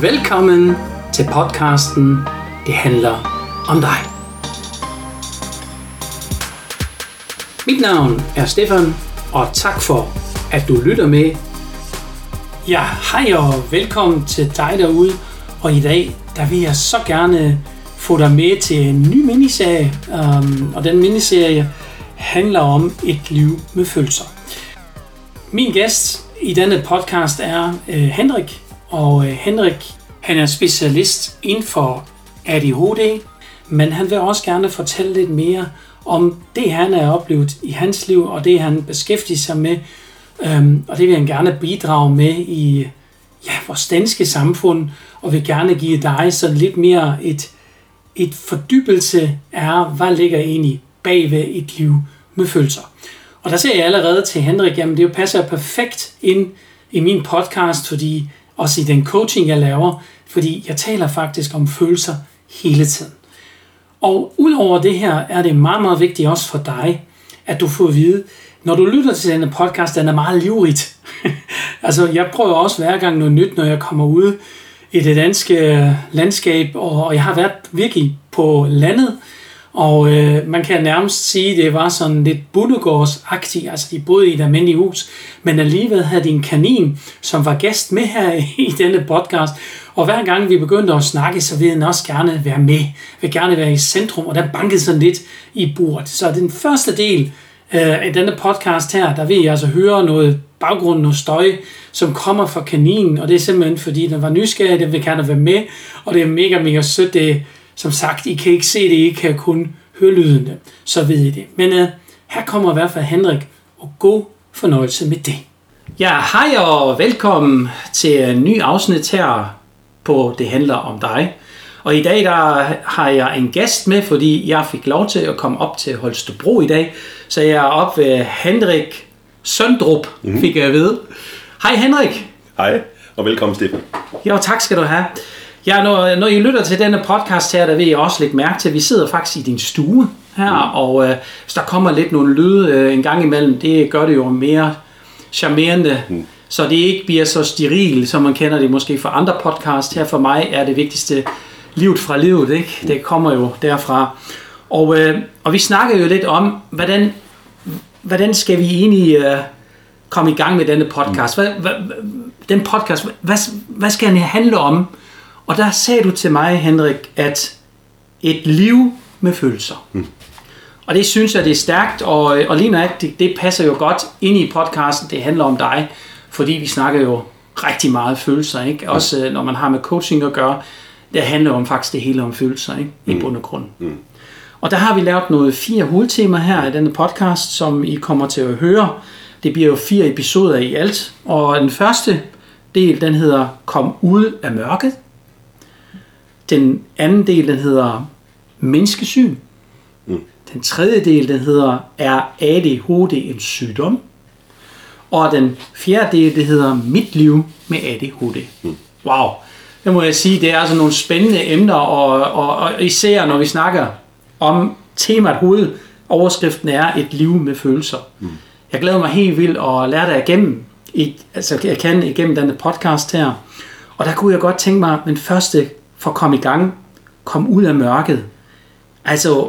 Velkommen til podcasten Det handler om dig. Mit navn er Stefan, og tak for, at du lytter med. Ja, hej og velkommen til dig derude. Og i dag, der vil jeg så gerne få dig med til en ny miniserie. Um, og den miniserie handler om et liv med følelser. Min gæst i denne podcast er øh, Henrik, og øh, Henrik han er specialist inden for ADHD, men han vil også gerne fortælle lidt mere om det, han har oplevet i hans liv, og det, han beskæftiger sig med. Um, og det vil han gerne bidrage med i ja, vores danske samfund, og vil gerne give dig sådan lidt mere et, et fordybelse af, hvad ligger egentlig bagved et liv med følelser. Og der ser jeg allerede til Henrik, jamen det jo passer perfekt ind i min podcast, fordi også i den coaching, jeg laver, fordi jeg taler faktisk om følelser hele tiden. Og udover det her, er det meget, meget vigtigt også for dig, at du får at vide, når du lytter til denne podcast, den er meget livrigt. altså, jeg prøver også hver gang noget nyt, når jeg kommer ud i det danske øh, landskab, og jeg har været virkelig på landet, og øh, man kan nærmest sige, at det var sådan lidt bundegårdsagtigt, altså de boede i et almindeligt hus, men alligevel havde de en kanin, som var gæst med her i denne podcast. Og hver gang vi begyndte at snakke, så ville den også gerne være med, vil gerne være i centrum, og der bankede sådan lidt i bordet. Så den første del øh, af denne podcast her, der vil I altså høre noget baggrund, noget støj, som kommer fra kaninen, og det er simpelthen fordi, den var nysgerrig, den vil gerne være med, og det er mega, mega sødt, det som sagt, I kan ikke se det, I kan kun høre lydene, så ved I det. Men uh, her kommer i hvert fald Henrik, og god fornøjelse med det. Ja, hej og velkommen til en ny afsnit her på Det handler om dig. Og i dag der har jeg en gæst med, fordi jeg fik lov til at komme op til Holstebro i dag. Så jeg er op ved Henrik Søndrup, mm-hmm. fik jeg at vide. Hej Henrik. Hej, og velkommen Stefan. Jo, tak skal du have. Ja, når, når I lytter til denne podcast her, der vil jeg også lægge mærke til, at vi sidder faktisk i din stue her, mm. og øh, hvis der kommer lidt nogle lyde øh, en gang imellem, det gør det jo mere charmerende, mm. så det ikke bliver så steril, som man kender det måske fra andre podcast. Her for mig er det vigtigste livet fra livet, ikke? Mm. Det kommer jo derfra. Og, øh, og vi snakker jo lidt om, hvordan, hvordan skal vi egentlig øh, komme i gang med denne podcast? Hvad, hvad, den podcast, hvad, hvad skal den handle om? Og der sagde du til mig, Henrik, at et liv med følelser. Mm. Og det synes jeg, det er stærkt, og, og lige nøjagtigt, det passer jo godt ind i podcasten. Det handler om dig, fordi vi snakker jo rigtig meget følelser, ikke? Også mm. når man har med coaching at gøre. Det handler om faktisk det hele om følelser, ikke? I mm. bund og grund. Mm. Og der har vi lavet noget fire hovedtemaer her i denne podcast, som I kommer til at høre. Det bliver jo fire episoder i alt. Og den første del, den hedder Kom ud af mørket. Den anden del, den hedder menneskesyn. Mm. Den tredje del, den hedder Er ADHD en sygdom? Og den fjerde del, det hedder Mit liv med ADHD. Mm. Wow, det må jeg sige, det er altså nogle spændende emner, og, og, og især når vi snakker om temaet hoved, overskriften er et liv med følelser. Mm. Jeg glæder mig helt vildt at lære dig igennem, i, altså jeg kan igennem denne podcast her. Og der kunne jeg godt tænke mig, men første for at komme i gang, komme ud af mørket. Altså,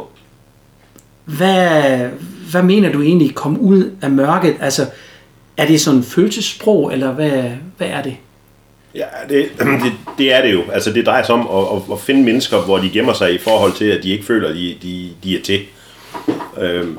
hvad, hvad mener du egentlig, komme ud af mørket? Altså, er det sådan et følelsessprog, eller hvad, hvad er det? Ja, det, det, det er det jo. Altså, det drejer sig om at, at, at finde mennesker, hvor de gemmer sig i forhold til, at de ikke føler, at de, de, de er til. Øhm,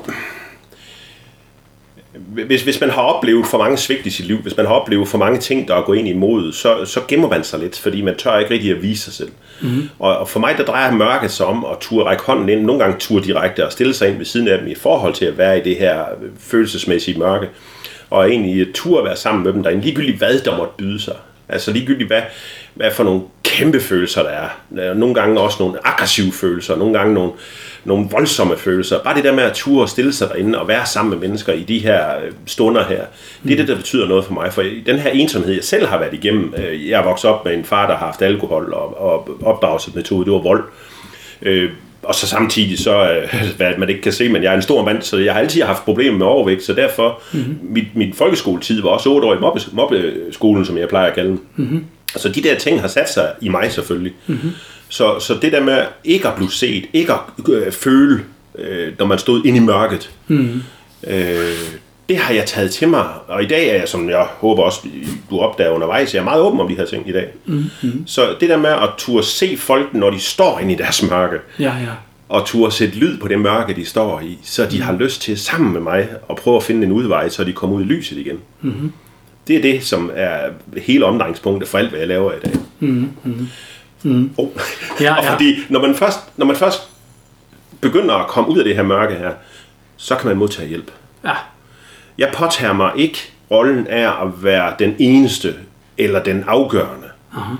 hvis, hvis man har oplevet for mange svigt i sit liv, hvis man har oplevet for mange ting, der er gået ind imod, så, så gemmer man sig lidt, fordi man tør ikke rigtig at vise sig selv. Mm. Og, og for mig, der drejer mørket sig om at turde række hånden ind, nogle gange turde direkte og stille sig ind ved siden af dem i forhold til at være i det her følelsesmæssige mørke. Og egentlig turde være sammen med dem derinde, ligegyldigt hvad der måtte byde sig. Altså ligegyldigt hvad, hvad for nogle kæmpe følelser der er. Nogle gange også nogle aggressive følelser, nogle gange nogle, nogle voldsomme følelser. Bare det der med at ture og stille sig derinde og være sammen med mennesker i de her øh, stunder her, det er det, der betyder noget for mig. For den her ensomhed, jeg selv har været igennem, øh, jeg er vokset op med en far, der har haft alkohol og, og opdragelsesmetode, det var vold. Øh, og så samtidig så, hvad man ikke kan se, men jeg er en stor mand, så jeg har altid haft problemer med overvægt, så derfor, mm-hmm. mit, min folkeskoletid var også 8 år i mobbeskolen, som jeg plejer at kalde den. Mm-hmm. Altså de der ting har sat sig i mig selvfølgelig. Mm-hmm. Så, så det der med ikke at blive set, ikke at øh, føle, øh, når man stod inde i mørket, mm-hmm. øh, det har jeg taget til mig. Og i dag er jeg, som jeg håber også, du opdager undervejs, jeg er meget åben om de her ting i dag. Mm-hmm. Så det der med at turde se folk, når de står inde i deres mørke, Ja, ja. og turde sætte lyd på det mørke, de står i, så de har lyst til sammen med mig at prøve at finde en udvej, så de kommer ud i lyset igen. Mm-hmm. Det er det, som er hele omdrejningspunktet for alt, hvad jeg laver i dag. Mm-hmm. Mm. Oh. Ja, og ja. fordi, når man, først, når man først begynder at komme ud af det her mørke her, så kan man modtage hjælp. Ja, Jeg påtager mig ikke rollen af at være den eneste eller den afgørende. Uh-huh.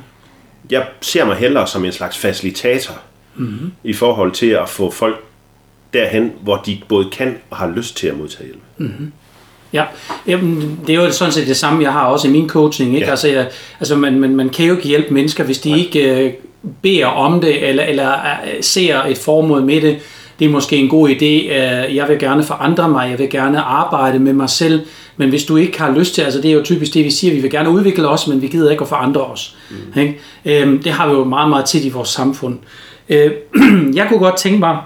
Jeg ser mig hellere som en slags facilitator mm-hmm. i forhold til at få folk derhen, hvor de både kan og har lyst til at modtage hjælp. Ja, Jamen, det er jo sådan set det samme, jeg har også i min coaching. Ikke? Ja. Altså, jeg, altså man, man, man kan jo ikke hjælpe mennesker, hvis de ikke øh, beder om det, eller, eller øh, ser et formål med det. Det er måske en god idé. Øh, jeg vil gerne forandre mig, jeg vil gerne arbejde med mig selv, men hvis du ikke har lyst til, altså det er jo typisk det, vi siger, vi vil gerne udvikle os, men vi gider ikke at forandre os. Mm. Ikke? Øh, det har vi jo meget, meget tit i vores samfund. Øh, jeg kunne godt tænke mig,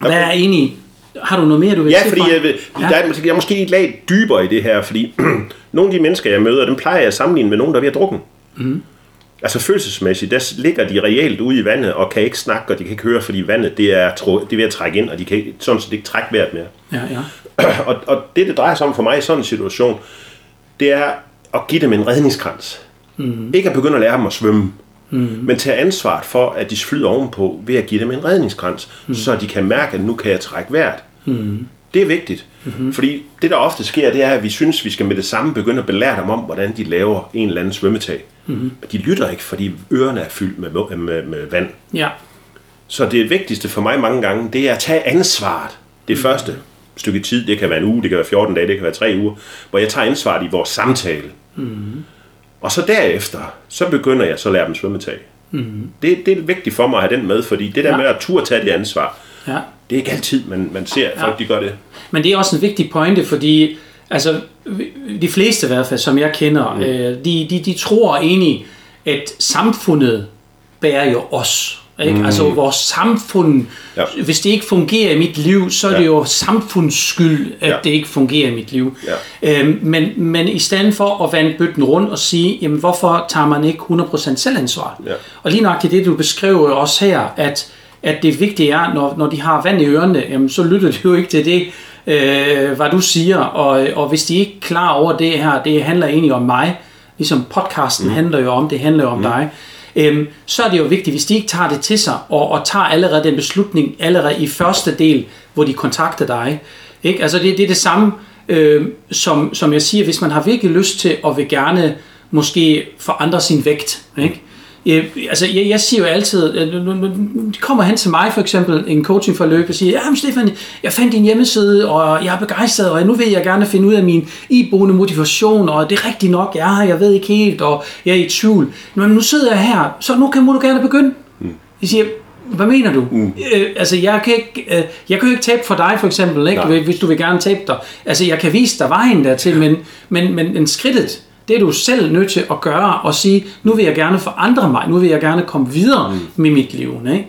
hvad er egentlig, har du noget mere, du vil Ja, sige fordi jeg, vil, ja. Der er, måske- jeg er måske et lag dybere i det her, fordi nogle af de mennesker, jeg møder, dem plejer jeg at sammenligne med nogen, der er ved at drukke. Mm. Altså følelsesmæssigt, der ligger de reelt ude i vandet og kan ikke snakke, og de kan ikke høre, fordi vandet det er, det er ved at trække ind, og de kan ikke, sådan set ikke trække vejret mere. Ja, ja. og, og det, det drejer sig om for mig i sådan en situation, det er at give dem en redningskrans. Mm. Ikke at begynde at lære dem at svømme, mm. men tage ansvaret for, at de flyder ovenpå ved at give dem en redningskrans, mm. så de kan mærke, at nu kan jeg trække vejret. Mm. Det er vigtigt, mm-hmm. fordi det der ofte sker, det er, at vi synes, vi skal med det samme begynde at belære dem om, hvordan de laver en eller anden svømmetag. Mm-hmm. Men de lytter ikke, fordi ørerne er fyldt med, med, med vand. ja. Så det vigtigste for mig mange gange, det er at tage ansvaret. Det første stykke tid, det kan være en uge, det kan være 14 dage, det kan være 3 uger, hvor jeg tager ansvaret i vores samtale. Mm. Og så derefter, så begynder jeg så at lære dem svømmetag. Mm. Det, det er vigtigt for mig at have den med, fordi det der Ja. med at turde tage det ansvar, ja. det er ikke altid, man, man ser, at folk de gør det. Men det er også en vigtig pointe, fordi altså, de fleste i hvert fald, som jeg kender, mm. øh, de, de, de tror egentlig, at samfundet bærer jo os. Ikke? Mm. Altså vores samfund, Ja. hvis det ikke fungerer i mit liv, så er det Ja. jo samfunds skyld, at Ja. det ikke fungerer i mit liv. Ja. Øhm, men, men i stedet for at vande bøtten rundt og sige, jamen hvorfor tager man ikke 100% selvansvar? Ja. Og lige nok det, du beskriver også her, at, at det vigtige er, når, når de har vand i ørerne, jamen, så lytter de jo ikke til det, øh, hvad du siger. Og, og hvis de ikke er klar over det her, det handler egentlig om mig, ligesom podcasten mm. handler jo om, det handler jo om mm. dig, øhm, så er det jo vigtigt, hvis de ikke tager det til sig, og, og tager allerede den beslutning, allerede i første del, hvor de kontakter dig. Ikke? Altså det, det er det samme, øh, som, som jeg siger, hvis man har virkelig lyst til, og vil gerne måske forandre sin vægt, ikke? Jeg, altså, jeg, jeg siger jo altid, øh, nu, nu, nu kommer han til mig for eksempel, en coachingforløb, og siger, ja, Stefan, jeg fandt din hjemmeside, og jeg er begejstret, og nu vil jeg gerne finde ud af min iboende motivation, og det er rigtigt nok, jeg jeg ved ikke helt, og jeg er i tvivl. Men nu sidder jeg her, så nu kan må du gerne begynde. Mm. Jeg siger, hvad mener du? Mm. Øh, altså, jeg kan, ikke, øh, jeg kan jo ikke tabe for dig, for eksempel, ikke? Nej. hvis du vil gerne tabe dig. Altså, jeg kan vise dig vejen dertil, men, men, men, men skridtet, det er du selv nødt til at gøre og sige, nu vil jeg gerne forandre mig, nu vil jeg gerne komme videre mm. med mit liv. Ikke?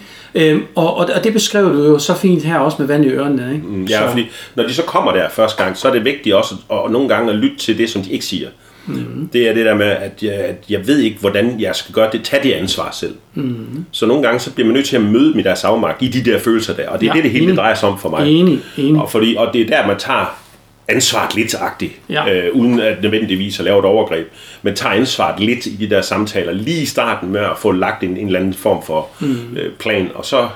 Øhm, og, og, og det beskrev du jo så fint her også med vand i ørerne. Ikke? Mm, Ja, fordi når de så kommer der første gang, så er det vigtigt også at, at nogle gange at lytte til det, som de ikke siger. Mm. Det er det der med, at jeg, at jeg ved ikke, hvordan jeg skal gøre det. Tag det ansvar selv. Mm. Så nogle gange, så bliver man nødt til at møde med deres afmagt i de der følelser der. Og det er Ja, det, det hele enig. drejer sig om for mig. Enig, enig. Og, fordi, og det er der, man tager ansvaret lidt agtigt, Ja. øh, uden at nødvendigvis at lave et overgreb, men tager ansvaret lidt i de der samtaler, lige i starten med at få lagt en, en eller anden form for mm. øh, plan, og så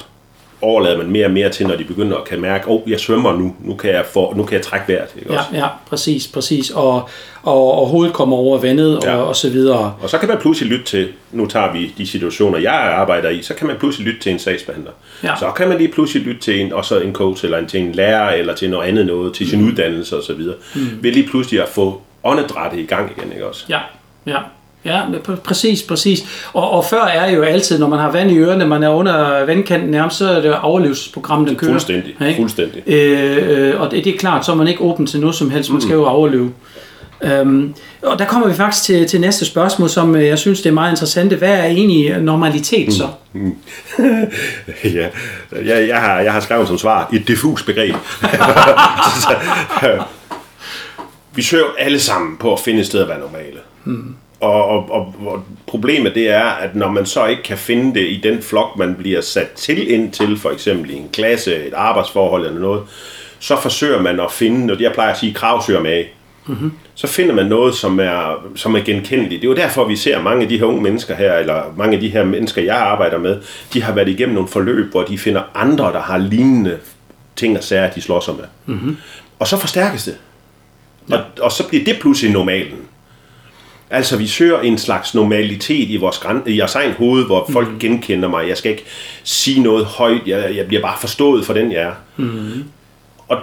overlader man mere og mere til, når de begynder at kan mærke, åh, oh, jeg svømmer nu, nu kan jeg, få, nu kan jeg trække vejret. Ikke også? Ja, ja, præcis, præcis. Og, og, og hovedet kommer over vandet Ja. og, og så videre. Og så kan man pludselig lytte til, nu tager vi de situationer, jeg arbejder i, så kan man pludselig lytte til en sagsbehandler. Ja. Så kan man lige pludselig lytte til en, også en coach, eller en, til en lærer, eller til noget andet noget, til sin mm. uddannelse osv. Mm. Ved lige pludselig at få åndedrættet i gang igen, ikke også? Ja, ja. Ja, præcis, præcis. Og, og før er jo altid, når man har vand i ørerne, man er under vandkanten nærmest, så er det overlevelsesprogram, der kører. Fuldstændig, Ikke? fuldstændig. Øh, øh, og det, det er klart, så er man ikke åben til noget som helst, man skal jo overleve. Øhm, og der kommer vi faktisk til, til næste spørgsmål, som øh, jeg synes det er meget interessant. Hvad er egentlig normalitet så? Mm. mm. ja, jeg, jeg, har, jeg har skrevet som svar et diffus begreb. vi søger alle sammen på at finde et sted at være normale. Mm. Og, og, og, og problemet det er, at når man så ikke kan finde det i den flok, man bliver sat til ind til, for eksempel i en klasse, et arbejdsforhold eller noget, så forsøger man at finde, og jeg plejer at sige, kravsøger med mm-hmm. så finder man noget, som er, som er genkendeligt. Det er jo derfor, vi ser mange af de her unge mennesker her, eller mange af de her mennesker, jeg arbejder med, de har været igennem nogle forløb, hvor de finder andre, der har lignende ting og sager, de slår sig med. Mm-hmm. Og så forstærkes det. Ja. Og, og så bliver det pludselig normalen. Altså, vi søger en slags normalitet i vores, i vores egen hoved, hvor folk mm. genkender mig. Jeg skal ikke sige noget højt. Jeg, jeg bliver bare forstået for den, jeg er. Mm. Og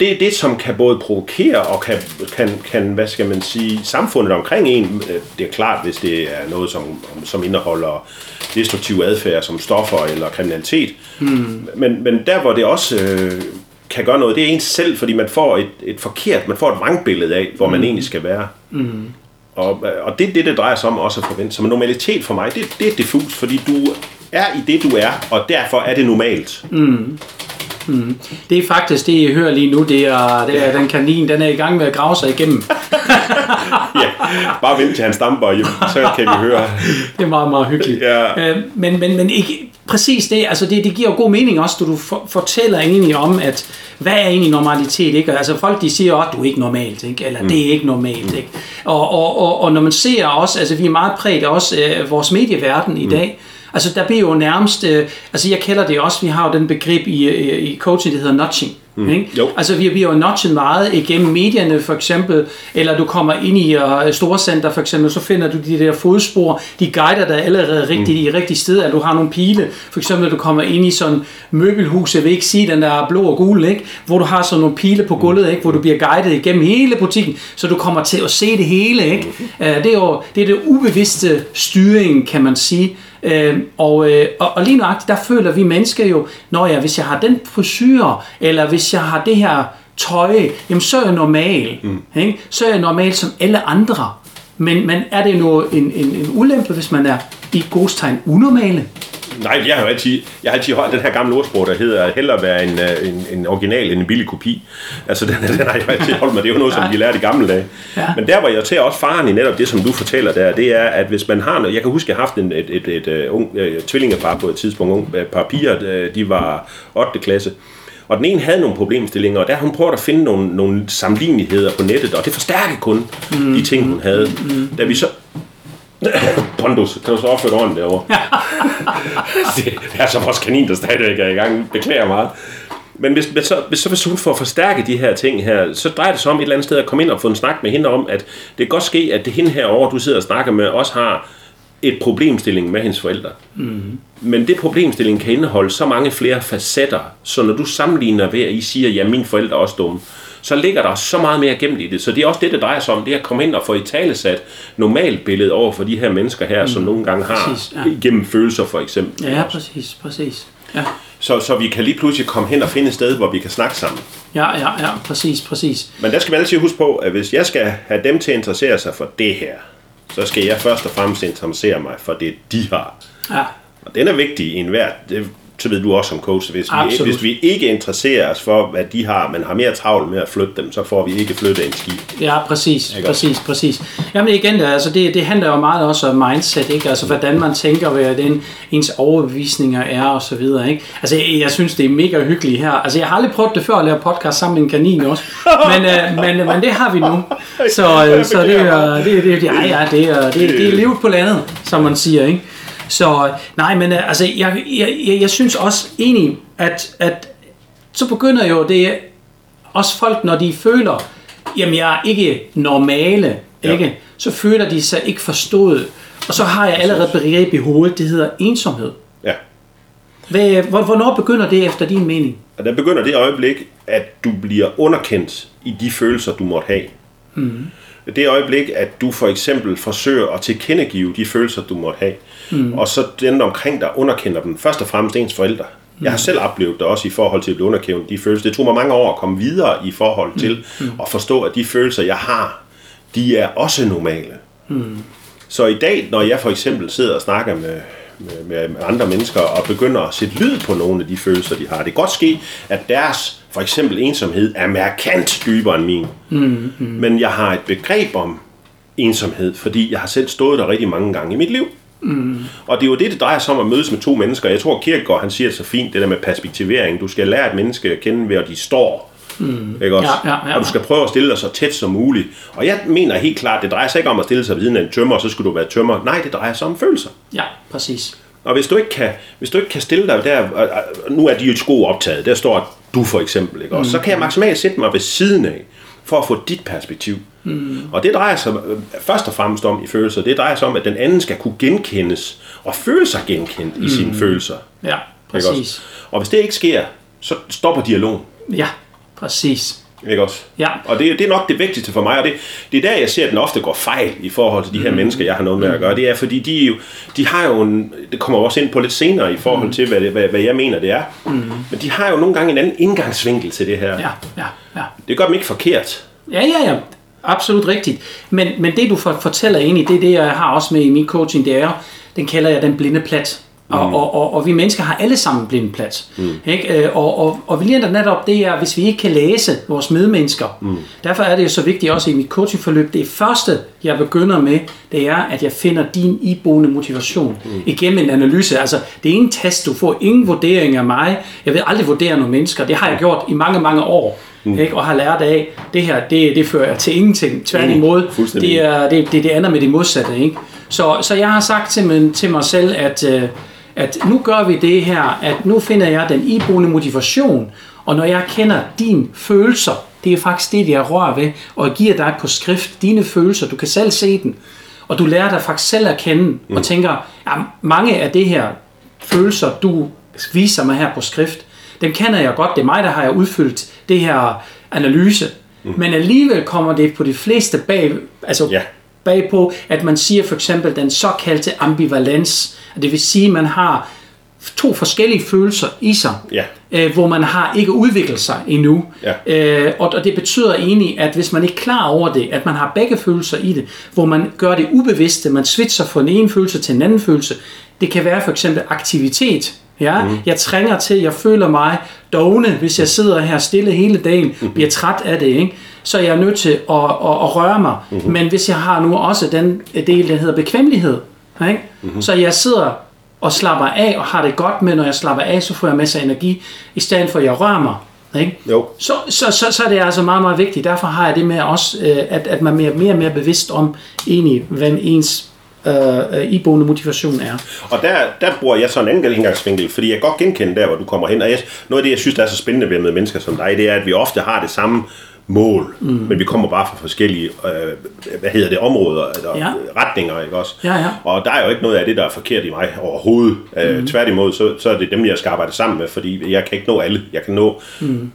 det er det, som kan både provokere og kan, kan, kan, hvad skal man sige, samfundet omkring en. Det er klart, hvis det er noget, som, som indeholder destruktiv adfærd, som stoffer eller kriminalitet. Mm. Men, men der, hvor det også øh, kan gøre noget, det er ens selv, fordi man får et, et forkert, man får et vrangbillede af, hvor mm. man egentlig skal være. Mm. Og, og det er det, det drejer sig om også at forvente. Så normalitet for mig, det, det er diffus, fordi du er i det, du er, og derfor er det normalt. Mm. Mm. Det er faktisk det, I hører lige nu. Det er, det er ja. den kanin, den er i gang med at grave sig igennem. ja, bare vent til han stamper hjem, så kan vi høre. Det er meget, meget hyggeligt. Ja. Øh, men, men, men ikke, præcis det, altså det, det giver jo god mening også, du, du for, fortæller egentlig om, at hvad er egentlig normalitet, ikke? Altså folk de siger, at du er ikke normalt, ikke? eller mm. det er ikke normalt, ikke? Og, og, og, og når man ser også, altså vi er meget præget også øh, vores medieverden i mm. Altså der bliver jo nærmest, øh, altså jeg kalder det også, vi har jo den begreb i, i, i coaching, det hedder nudging. Mm. Ikke? Jo. Altså vi bliver jo nudget meget igennem medierne for eksempel, eller du kommer ind i uh, Storcenter for eksempel, så finder du de der fodspor, de guider dig allerede rigtigt mm. i sted, at du har nogle pile. For eksempel, du kommer ind i sådan møbelhus, jeg vil ikke sige, den der blå og gul, ikke? hvor du har sådan nogle pile på gulvet, ikke? hvor du bliver guidet igennem hele butikken, så du kommer til at se det hele. Ikke? Uh, det er jo det, er det ubevidste styring, kan man sige. Øh, og, øh, og, og lige nøjagtigt, der føler vi mennesker jo, når jeg, hvis jeg har den frisyr, eller hvis jeg har det her tøj, jamen så er jeg normal. Mm. Ikke? Så er jeg normal som alle andre. Men, men er det nu en, en, en ulempe, hvis man er i godstegn unormale? Nej, jeg har jo altid, jeg har altid holdt den her gamle ordsprog, der hedder hellere være en, øh, en, en original end en billig kopi. Altså, den, den har jeg altid holdt mig. Det er jo noget, som de lærte i gamle dage. Ja. Men der, hvor jeg ser også faren i netop det, som du fortæller der, det er, at hvis man har noget... Jeg kan huske, jeg har haft en, et, et, et, et ung uh, tvillingepar på et tidspunkt. Un, et par piger, de var 8. klasse. Og den ene havde nogle problemstillinger, og der hun prøvet at finde nogle, nogle sammenligneligheder på nettet, og det forstærkede kun mm. de ting, hun havde. Mm. Da vi så Pondus, kan du så opføre ordentligt derovre? det er så vores kanin, der stadigvæk er i gang. Beklager meget. Men hvis, hvis, så, hvis, så hvis hun får forstærket de her ting her, så drejer det sig om et eller andet sted at komme ind og få en snak med hende om, at det kan godt ske, at det hende herovre, du sidder og snakker med, også har et problemstilling med hendes forældre. Mm-hmm. Men det problemstilling kan indeholde så mange flere facetter, så når du sammenligner ved, at I siger, at ja, mine forældre er også dumme, så ligger der så meget mere gemt i det. Så det er også det, det drejer sig om, det er at komme ind og få i talesat normalt billede over for de her mennesker her, mm. som nogle gange har præcis, ja. gennem følelser for eksempel. Ja, præcis, præcis. Ja. Så, så vi kan lige pludselig komme hen og finde et sted, hvor vi kan snakke sammen. Ja, ja, ja, præcis, præcis. Men der skal man altid huske på, at hvis jeg skal have dem til at interessere sig for det her, så skal jeg først og fremmest interessere mig for det, de har. Ja. Og den er vigtig i enhver så ved du også som coach, hvis vi, hvis vi ikke interesserer os for, hvad de har, men har mere travlt med at flytte dem, så får vi ikke flyttet en ski. Ja, præcis, ikke præcis, præcis. Jamen igen, altså det, det handler jo meget også om mindset, ikke? Altså hvordan man tænker, hvad den ens overbevisninger er og så videre, ikke? Altså jeg, jeg synes, det er mega hyggeligt her. Altså jeg har aldrig prøvet det før at lave podcast sammen med en kanin også, men, øh, men, men det har vi nu. Så, øh, så det er, det, det, ja, ja, det er, det, det er livet på landet, som man siger, ikke? Så nej, men øh, altså, jeg, jeg, jeg, jeg synes også egentlig, at, at så begynder jo det, også folk, når de føler, jamen jeg er ikke normale, ja. ikke? så føler de sig ikke forstået. Og så har jeg allerede begreb i hovedet, det hedder ensomhed. Ja. Hvad, hvornår begynder det efter din mening? Og der begynder det øjeblik, at du bliver underkendt i de følelser, du måtte have. Mm. Det øjeblik, at du for eksempel forsøger at tilkendegive de følelser, du måtte have, mm. og så den omkring dig underkender dem, først og fremmest ens forældre. Mm. Jeg har selv oplevet det også i forhold til at blive underkendt de følelser. Det tog mig mange år at komme videre i forhold til mm. Mm. at forstå, at de følelser, jeg har, de er også normale. Mm. Så i dag, når jeg for eksempel sidder og snakker med, med, med andre mennesker og begynder at sætte lyd på nogle af de følelser, de har, det kan godt ske, at deres for eksempel ensomhed er markant dybere end min. Mm, mm. Men jeg har et begreb om ensomhed, fordi jeg har selv stået der rigtig mange gange i mit liv. Mm. Og det er jo det, det drejer sig om at mødes med to mennesker. Jeg tror, Kierkegaard han siger det så fint, det der med perspektivering. Du skal lære et menneske at kende ved, at de står. Mm. Ikke også? Ja, ja, ja. Og du skal prøve at stille dig så tæt som muligt. Og jeg mener helt klart, det drejer sig ikke om at stille sig ved siden af en tømmer, og så skulle du være tømmer. Nej, det drejer sig om følelser. Ja, præcis. Og hvis du ikke kan, hvis du ikke kan stille dig der, nu er de jo sko optaget, der står du for eksempel, ikke? Og mm. så kan jeg maksimalt sætte mig ved siden af, for at få dit perspektiv. Mm. Og det drejer sig øh, først og fremmest om i følelser, det drejer sig om, at den anden skal kunne genkendes, og føle sig genkendt mm. i sine følelser. Ja, præcis. Og hvis det ikke sker, så stopper dialogen. Ja, præcis. Ikke også? Ja. Og det, det er nok det vigtigste for mig, og det, det er der, jeg ser, at den ofte går fejl i forhold til de her mm. mennesker, jeg har noget med at gøre. Det er, fordi de, jo, de har jo en, det kommer også ind på lidt senere i forhold mm. til, hvad, hvad, hvad jeg mener, det er. Mm. Men de har jo nogle gange en anden indgangsvinkel til det her. Ja, ja, ja. Det gør dem ikke forkert. Ja, ja, ja. Absolut rigtigt. Men, men det, du fortæller egentlig, det er det, jeg har også med i min coaching, det er, den kalder jeg den blinde plat. Og, mm. og, og, og vi mennesker har alle sammen blind plads. Mm. Ikke? Øh, og, og, og vi lige netop det er, hvis vi ikke kan læse vores medmennesker. Mm. Derfor er det jo så vigtigt også i mit coachingforløb. Det første, jeg begynder med, det er, at jeg finder din iboende motivation mm. igennem en analyse. Altså, det er en test, du får ingen vurdering af mig. Jeg vil aldrig vurdere nogle mennesker. Det har jeg gjort i mange, mange år. Mm. Ikke? Og har lært af, det her, det, det fører til ingenting. Tværtimod, mm. det, er, det, det, det ender med det modsatte. Ikke? Så, så jeg har sagt til, mig, til mig selv, at... Øh, at nu gør vi det her, at nu finder jeg den iboende motivation, og når jeg kender dine følelser, det er faktisk det, jeg rører ved, og jeg giver dig på skrift dine følelser, du kan selv se den, og du lærer dig faktisk selv at kende, mm. og tænker, ja, mange af det her følelser, du viser mig her på skrift, dem kender jeg godt, det er mig, der har jeg udfyldt det her analyse, mm. men alligevel kommer det på de fleste bag, altså ja. bagpå, at man siger for eksempel den såkaldte ambivalens, det vil sige, at man har to forskellige følelser i sig, ja. øh, hvor man har ikke udviklet sig endnu. Ja. Øh, og, og det betyder egentlig, at hvis man ikke er klar over det, at man har begge følelser i det, hvor man gør det ubevidste, man switcher fra en ene følelse til en anden følelse. Det kan være for eksempel aktivitet. Ja, mm. Jeg trænger til, jeg føler mig dogne, hvis jeg sidder her stille hele dagen, mm. bliver træt af det, ikke? så jeg er nødt til at, at, at røre mig. Mm. Men hvis jeg har nu også den del, der hedder bekvemmelighed, ikke? Mm-hmm. Så jeg sidder og slapper af og har det godt med, når jeg slapper af, så får jeg masser af energi, i stedet for at jeg rører mig. Ikke? Jo. Så, så, så, så er det altså meget, meget vigtigt. Derfor har jeg det med også, øh, at, at man er mere og mere bevidst om, egentlig, hvad ens øh, iboende motivation er. Og der, der bruger jeg så en anden indgangsvinkel, fordi jeg godt genkende der, hvor du kommer hen. Og jeg, noget af det, jeg synes, der er så spændende ved med mennesker som dig, det er, at vi ofte har det samme mål, mm. men vi kommer bare fra forskellige, øh, hvad hedder det, områder, eller ja. retninger, ikke også? Ja, ja. Og der er jo ikke noget af det, der er forkert i mig overhovedet. Øh, mm. tværtimod, så, så er det dem, jeg skal arbejde sammen med, fordi jeg kan ikke nå alle. Jeg kan nå... Mm.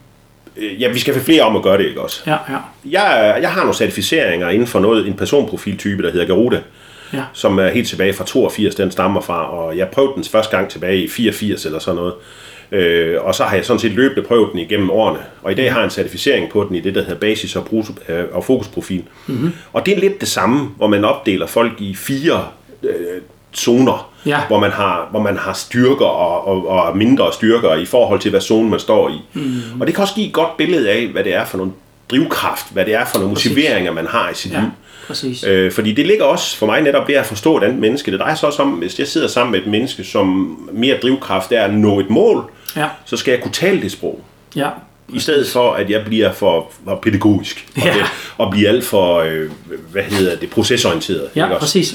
Ja, vi skal få flere om at gøre det, ikke også? Ja, ja. Jeg, jeg har nogle certificeringer inden for noget, en personprofiltype, der hedder Garuda, ja. som er helt tilbage fra 82, den stammer fra, og jeg prøvede den første gang tilbage i 84 eller sådan noget. Øh, og så har jeg sådan set løbende prøvet den igennem årene. Og i dag har jeg en certificering på den i det, der hedder basis og, brus, øh, og fokusprofil. Mm-hmm. Og det er lidt det samme, hvor man opdeler folk i fire øh, zoner, ja. hvor, man har, hvor man har styrker og, og, og mindre styrker i forhold til, hvad zone man står i. Mm-hmm. Og det kan også give et godt billede af, hvad det er for nogle drivkraft, hvad det er for nogle Præcis. motiveringer, man har i sit ja. liv. Præcis. Øh, fordi det ligger også for mig netop ved at forstå et andet menneske. Det drejer sig også om, hvis jeg sidder sammen med et menneske, som mere drivkraft er at nå et mål, ja. så skal jeg kunne tale det sprog. Ja. I stedet for, at jeg bliver for, for pædagogisk og, ja. det, og bliver alt for, øh, hvad hedder det, procesorienteret. Ja, ikke præcis.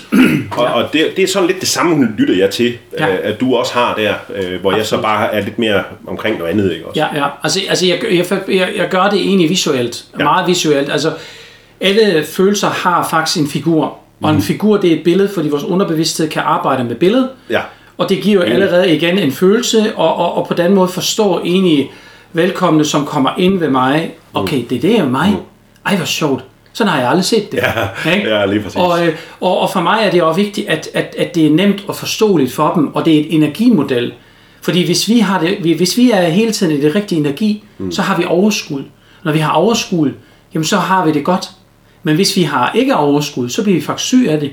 og, ja. og det, det er sådan lidt det samme, lytter jeg til, ja. øh, at du også har der, øh, hvor Absolut. jeg så bare er lidt mere omkring noget andet. Ikke også? Ja, ja. Altså, altså jeg, jeg, jeg, jeg gør det egentlig visuelt, ja. meget visuelt. Altså, alle følelser har faktisk en figur, og en mhm. figur det er et billede, fordi vores underbevidsthed kan arbejde med billedet. Ja. Og det giver jo allerede igen en følelse, og, og, og på den måde forstår egentlig velkomne, som kommer ind ved mig, okay, det, det er mig. Mm. Ej, hvor sjovt. Sådan har jeg aldrig set det. Ja, ikke? ja lige præcis. Og, øh, og, og for mig er det også vigtigt, at, at, at det er nemt og forståeligt for dem, og det er et energimodel. Fordi hvis vi, har det, hvis vi er hele tiden i det rigtige energi, mm. så har vi overskud. Når vi har overskud, jamen så har vi det godt. Men hvis vi har ikke overskud, så bliver vi faktisk syg af det.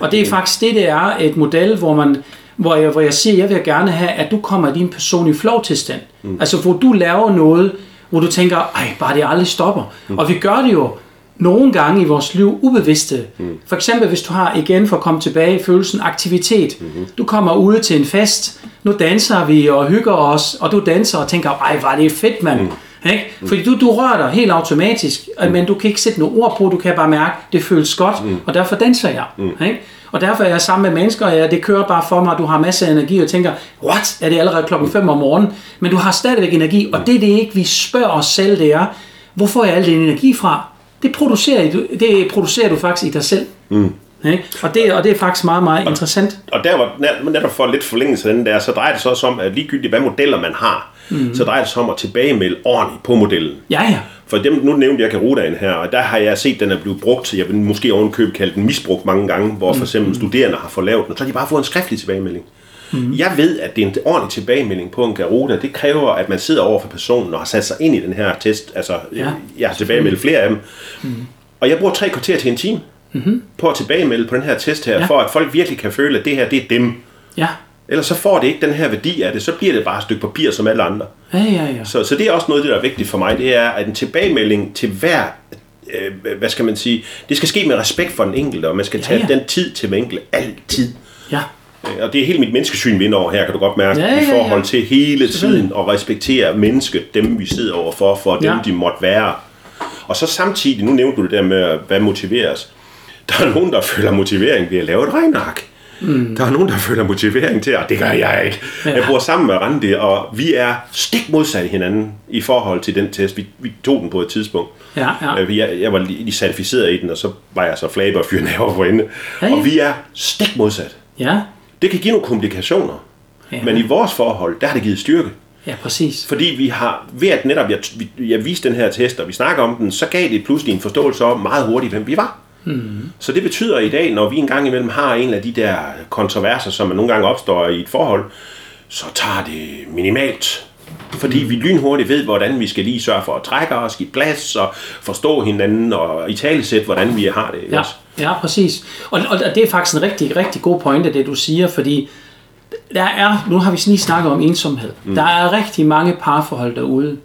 Og det er faktisk det, det er et model, hvor man hvor jeg, hvor jeg siger, jeg vil gerne have, at du kommer i din personlige flow-tilstand. Mm. Altså, hvor du laver noget, hvor du tænker, ej, bare det aldrig stopper. Mm. Og vi gør det jo nogle gange i vores liv ubevidste. Mm. For eksempel, hvis du har, igen for at komme tilbage i følelsen, aktivitet. Mm-hmm. Du kommer ud til en fest, nu danser vi og hygger os, og du danser og tænker, ej, var det fedt, mand. Mm. Ikke? Fordi du, du rører dig helt automatisk, mm. men du kan ikke sætte nogle ord på, du kan bare mærke, det føles godt, mm. og derfor danser jeg. Mm. Ikke? Og derfor er jeg sammen med mennesker, og ja, det kører bare for mig, du har masser af energi, og tænker, what, er det allerede klokken 5 om morgenen? Men du har stadigvæk energi, og det er det ikke, vi spørger os selv, det er, hvor får jeg al den energi fra? Det producerer, du, det producerer du faktisk i dig selv. Mm. Okay? Og, det, og det er faktisk meget, meget og, interessant. Og der var netop for lidt forlængelse af den der, så drejer det sig også om, at ligegyldigt hvad modeller man har, mm. så drejer det sig om at tilbagemelde ordentligt på modellen. Ja, ja. For dem, nu nævnte jeg Garudaen her, og der har jeg set, at den er blevet brugt, jeg vil måske ovenkøbe kalde den misbrugt mange gange, hvor for eksempel mm. studerende har fået lavet den, og så har de bare fået en skriftlig tilbagemelding. Mm. Jeg ved, at det er en ordentlig tilbagemelding på en Garuda. Det kræver, at man sidder over for personen og har sat sig ind i den her test. Altså, ja. jeg har tilbagemeldt flere af dem. Mm. Og jeg bruger tre kvarter til en time mm-hmm. på at tilbagemelde på den her test her, ja. for at folk virkelig kan føle, at det her, det er dem. Ja. Ellers så får det ikke den her værdi af det, så bliver det bare et stykke papir som alle andre. Ja, ja, ja. Så, så det er også noget, der er vigtigt for mig, det er, at en tilbagemelding til hver, øh, hvad skal man sige, det skal ske med respekt for den enkelte, og man skal tage ja, ja. den tid til den enkelte, altid. Ja. Øh, og det er helt mit menneskesyn, vi ind over her, kan du godt mærke, ja, ja, ja. i forhold til hele tiden at respektere mennesket, dem vi sidder overfor, for dem ja. de måtte være. Og så samtidig, nu nævnte du det der med, hvad motiveres. Der er nogen, der føler motivering ved at lave et regnark. Mm. Der er nogen, der føler motivering til, og det gør jeg ikke. Ja. Jeg bor sammen med Randi, og vi er stik modsat hinanden i forhold til den test. Vi, vi tog den på et tidspunkt. Ja, ja. Øh, jeg, jeg var lige certificeret i den, og så var jeg så flaber og fyre næver for ende. Ja, ja. Og vi er stik modsat. Ja. Det kan give nogle komplikationer. Ja. Men i vores forhold, der har det givet styrke. Ja, præcis. Fordi vi har, ved at netop jeg, jeg viste den her test, og vi snakker om den, så gav det pludselig en forståelse om meget hurtigt, hvem vi var. Mm. Så det betyder i dag, når vi engang imellem har en af de der kontroverser, som man nogle gange opstår i et forhold, så tager det minimalt. Fordi vi lynhurtigt ved, hvordan vi skal lige sørge for at trække os, give plads og forstå hinanden og i talesæt, hvordan vi har det. Ja, ja præcis. Og, og det er faktisk en rigtig, rigtig god pointe, det du siger, fordi der er, nu har vi lige snakket om ensomhed. Mm. Der er rigtig mange parforhold derude,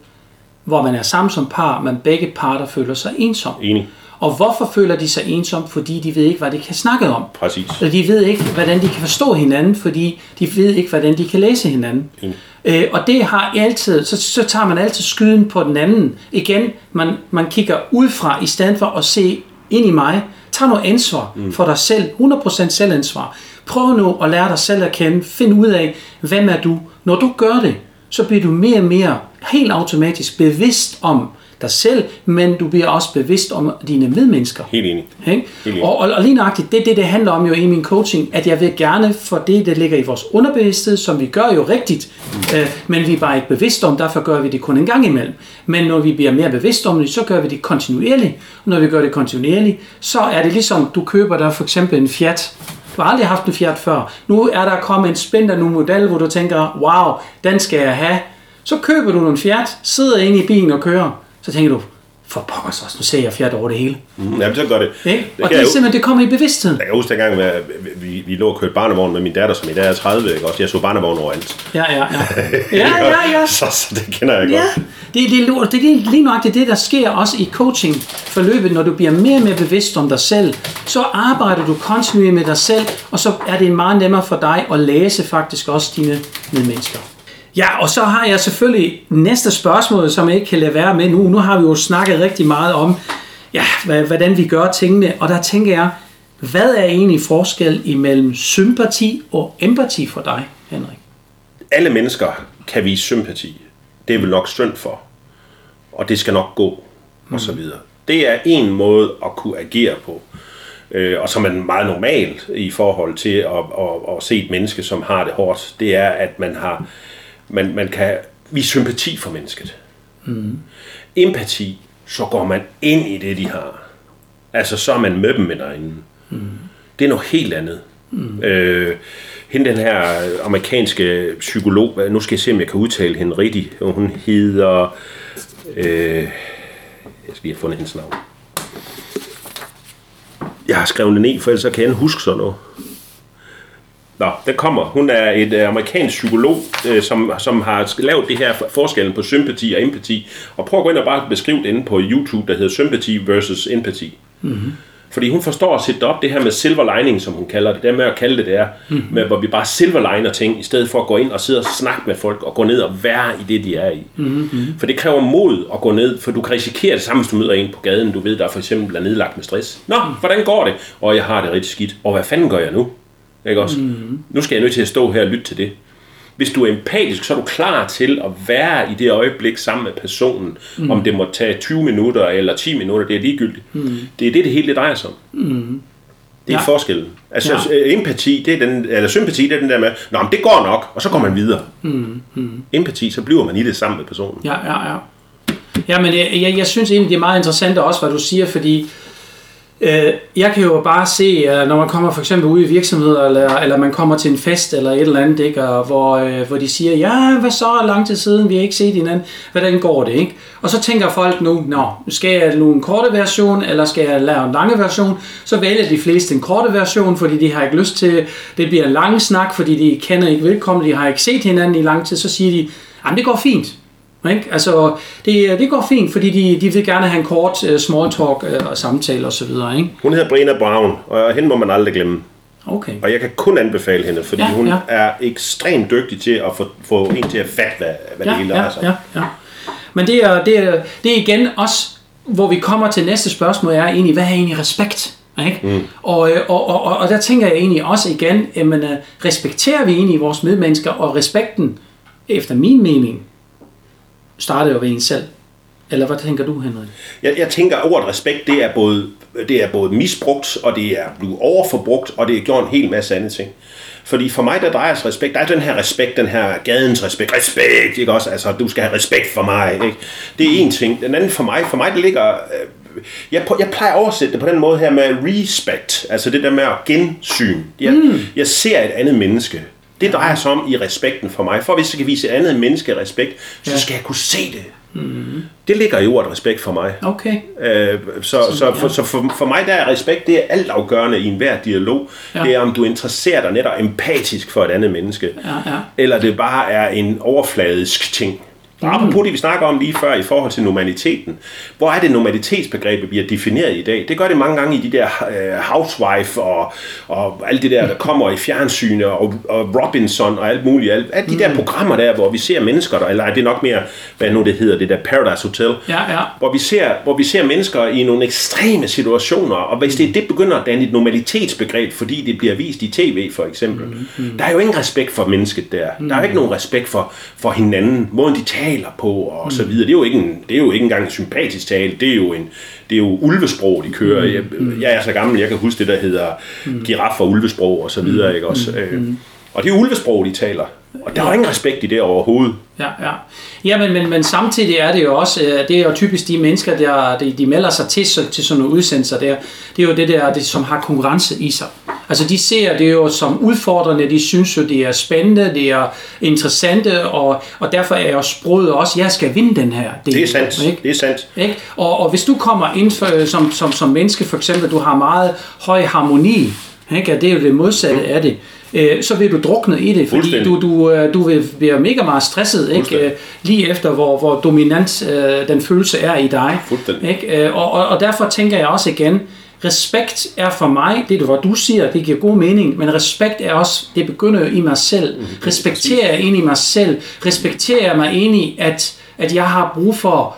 hvor man er sammen som par, men begge parter føler sig ensom. Enig. Og hvorfor føler de sig ensom? Fordi de ved ikke, hvad de kan snakke om. Præcis. Og de ved ikke, hvordan de kan forstå hinanden, fordi de ved ikke, hvordan de kan læse hinanden. Mm. Øh, og det har altid, så, så tager man altid skyden på den anden. Igen, man, man kigger udefra, i stedet for at se ind i mig. Tag noget ansvar mm. for dig selv. 100% selvansvar. Prøv nu at lære dig selv at kende. Find ud af, hvem er du. Når du gør det, så bliver du mere og mere helt automatisk bevidst om, dig selv, men du bliver også bevidst om dine medmennesker. Helt enig. Helt enig. Og, og, og lige nøjagtigt, det er det, det handler om jo i min coaching, at jeg vil gerne for det, der ligger i vores underbevidsthed, som vi gør jo rigtigt, mm. øh, men vi er bare ikke bevidste om, derfor gør vi det kun en gang imellem. Men når vi bliver mere bevidste om det, så gør vi det kontinuerligt. Og når vi gør det kontinuerligt, så er det ligesom, du køber der for eksempel en Fiat, du har aldrig haft en Fiat før. Nu er der kommet en spændende model, hvor du tænker, wow, den skal jeg have. Så køber du en Fiat, sidder inde i bilen og kører så tænker du, for pokker også, nu ser jeg fjert over det hele. Mm, jamen, så gør det. Ja? det og det er simpelthen, det kommer i bevidstheden. Jeg kan huske dengang, at vi, vi lå og kørte barnevogn med min datter, som i dag er 30, ikke? Også jeg så barnevogn overalt. Ja, ja, ja. ja, ja, ja. så, så, det kender jeg ja. godt. Det, det, det, det er lige nok det, der sker også i coaching-forløbet, når du bliver mere og mere bevidst om dig selv, så arbejder du kontinuerligt med dig selv, og så er det meget nemmere for dig at læse faktisk også dine medmennesker. Ja, og så har jeg selvfølgelig næste spørgsmål, som jeg ikke kan lade være med nu. Nu har vi jo snakket rigtig meget om, ja, hvordan vi gør tingene, og der tænker jeg, hvad er egentlig forskel imellem sympati og empati for dig, Henrik? Alle mennesker kan vise sympati. Det er vel nok synd for. Og det skal nok gå, og så mm. videre. Det er en måde at kunne agere på. Øh, og som er meget normalt i forhold til at, at, at se et menneske, som har det hårdt. Det er, at man har man, man kan vise sympati for mennesket. Mm. Empati, så går man ind i det, de har. Altså, så er man med dem med derinde. Mm. Det er noget helt andet. Mm. Øh, hende, den her amerikanske psykolog, nu skal jeg se, om jeg kan udtale hende rigtigt. Hun hedder... Øh, jeg skal lige have fundet hendes navn. Jeg har skrevet det ned, for ellers kan jeg huske sådan noget. Nå, den kommer. Hun er et øh, amerikansk psykolog, øh, som, som har lavet det her forskellen på sympati og empati. Og prøv at gå ind og bare beskrive det inde på YouTube, der hedder Sympathy versus Empathy. Mm-hmm. Fordi hun forstår at sætte op det her med silver lining, som hun kalder det. Det med at kalde det det er, mm-hmm. med, hvor vi bare silverliner ting, i stedet for at gå ind og sidde og snakke med folk, og gå ned og være i det, de er i. Mm-hmm. For det kræver mod at gå ned, for du kan risikere det samme, hvis du møder en på gaden, du ved, der for eksempel er nedlagt med stress. Nå, hvordan går det? Og jeg har det rigtig skidt. Og hvad fanden gør jeg nu? Ikke også? Mm-hmm. Nu skal jeg nødt til at stå her og lytte til det. Hvis du er empatisk, så er du klar til at være i det øjeblik sammen med personen. Mm. Om det må tage 20 minutter eller 10 minutter, det er ligegyldigt. Mm. Det er det, det hele det drejer sig om. Mm. Det er ja. forskellen. Altså ja. Øh, empati, det er den, eller sympati, det er den der med, Nå, men det går nok, og så går man videre. Mm. Mm. Empati, så bliver man i det sammen med personen. Ja, ja, ja. Ja, men jeg, jeg, jeg synes egentlig, det er meget interessant også, hvad du siger, fordi Øh, jeg kan jo bare se, øh, når man kommer for eksempel ud i virksomheder, eller, eller man kommer til en fest eller et eller andet, ikke, og hvor, øh, hvor de siger, ja, hvad så? Lang tid siden, vi har ikke set hinanden, hvordan går det, ikke? Og så tænker folk nu, nå, skal jeg nu en korte version, eller skal jeg lave en lange version? Så vælger de fleste en korte version, fordi de har ikke lyst til, det bliver en lang snak, fordi de kender ikke velkommen, de har ikke set hinanden i lang tid, så siger de, jamen det går fint, ikke? Altså, det, det går fint, fordi de, de vil gerne have en kort uh, small talk uh, og samtale osv. Ikke? Hun hedder Brina Brown, og hende må man aldrig glemme. Okay. Og jeg kan kun anbefale hende, fordi ja, hun ja. er ekstremt dygtig til at få, få en til at fatte, hvad, hvad ja, det hele er. Ja, ja, ja. Men det er, det, er, det er igen også, hvor vi kommer til næste spørgsmål, er egentlig, hvad er egentlig respekt? Ikke? Mm. Og, øh, og, og, og, og der tænker jeg egentlig også igen, jamen, respekterer vi egentlig vores medmennesker, og respekten, efter min mening, starter jo ved en selv. Eller hvad tænker du, Henrik? Jeg, jeg tænker, at ordet respekt, det er, både, det er både misbrugt, og det er blevet overforbrugt, og det er gjort en hel masse andre ting. Fordi for mig, der drejer sig respekt, der er den her respekt, den her gadens respekt, respekt, ikke også? Altså, du skal have respekt for mig, ikke? Det er en ting. Den anden for mig, for mig, der ligger... Øh, jeg, jeg plejer at oversætte det på den måde her med respect, altså det der med at gensyn. Jeg, mm. jeg ser et andet menneske, det drejer sig om i respekten for mig. For hvis jeg kan vise et andet menneske respekt, så ja. skal jeg kunne se det. Mm. Det ligger i ordet respekt for mig. Okay. Øh, så, så, så, for, så for, for mig der er respekt, det er altafgørende i enhver dialog. Ja. Det er om du interesserer dig netop empatisk for et andet menneske. Ja, ja. Eller det bare er en overfladisk ting. Mm. Apropos det, vi snakker om lige før i forhold til normaliteten. Hvor er det normalitetsbegrebet bliver defineret i dag? Det gør det mange gange i de der uh, Housewife og, og alt det der, der kommer i fjernsyn og, og Robinson og alt muligt. Alt, alt de der mm. programmer der, hvor vi ser mennesker, der, eller er det nok mere, hvad nu det hedder, det der Paradise Hotel. Ja, ja. Hvor, vi ser, hvor vi ser mennesker i nogle ekstreme situationer, og hvis det, det begynder at danne et normalitetsbegreb, fordi det bliver vist i tv for eksempel, mm, mm. der er jo ingen respekt for mennesket der. Mm. Der er jo ikke nogen respekt for, for hinanden, måden de taler taler på og så videre. Det er jo ikke, en, det er jo ikke engang en sympatisk tale, det er jo en det er jo ulvesprog, de kører. Mm. Jeg, jeg er så gammel, jeg kan huske det, der hedder mm. giraf og ulvesprog og så videre, ikke også? Mm. Og det er ulvesprog, de taler. Og der er ingen respekt i det overhovedet. Ja, ja. ja men, men, men samtidig er det jo også, øh, det er jo typisk de mennesker, der de, de melder sig til, til sådan nogle udsendelser der, det er jo det der, det, som har konkurrence i sig. Altså de ser det jo som udfordrende, de synes jo, det er spændende, det er interessante, og, og derfor er jo sproget også, jeg skal vinde den her. Del, det er sandt, ikke? det er sandt. Ikke? Og, og hvis du kommer ind for, øh, som, som, som menneske, for eksempel, du har meget høj harmoni, ikke? det er jo det modsatte mm. af det, øh, så vil du drukne i det, fordi du, du, øh, du vil blive mega meget stresset, ikke? lige efter hvor, hvor dominant øh, den følelse er i dig. Ikke? Og, og, og derfor tænker jeg også igen, respekt er for mig, det er det, hvor du siger, det giver god mening, men respekt er også, det begynder i mig selv. Mm, respekterer jeg ind i mig selv? Respekterer jeg mig ind i, at, at jeg har brug for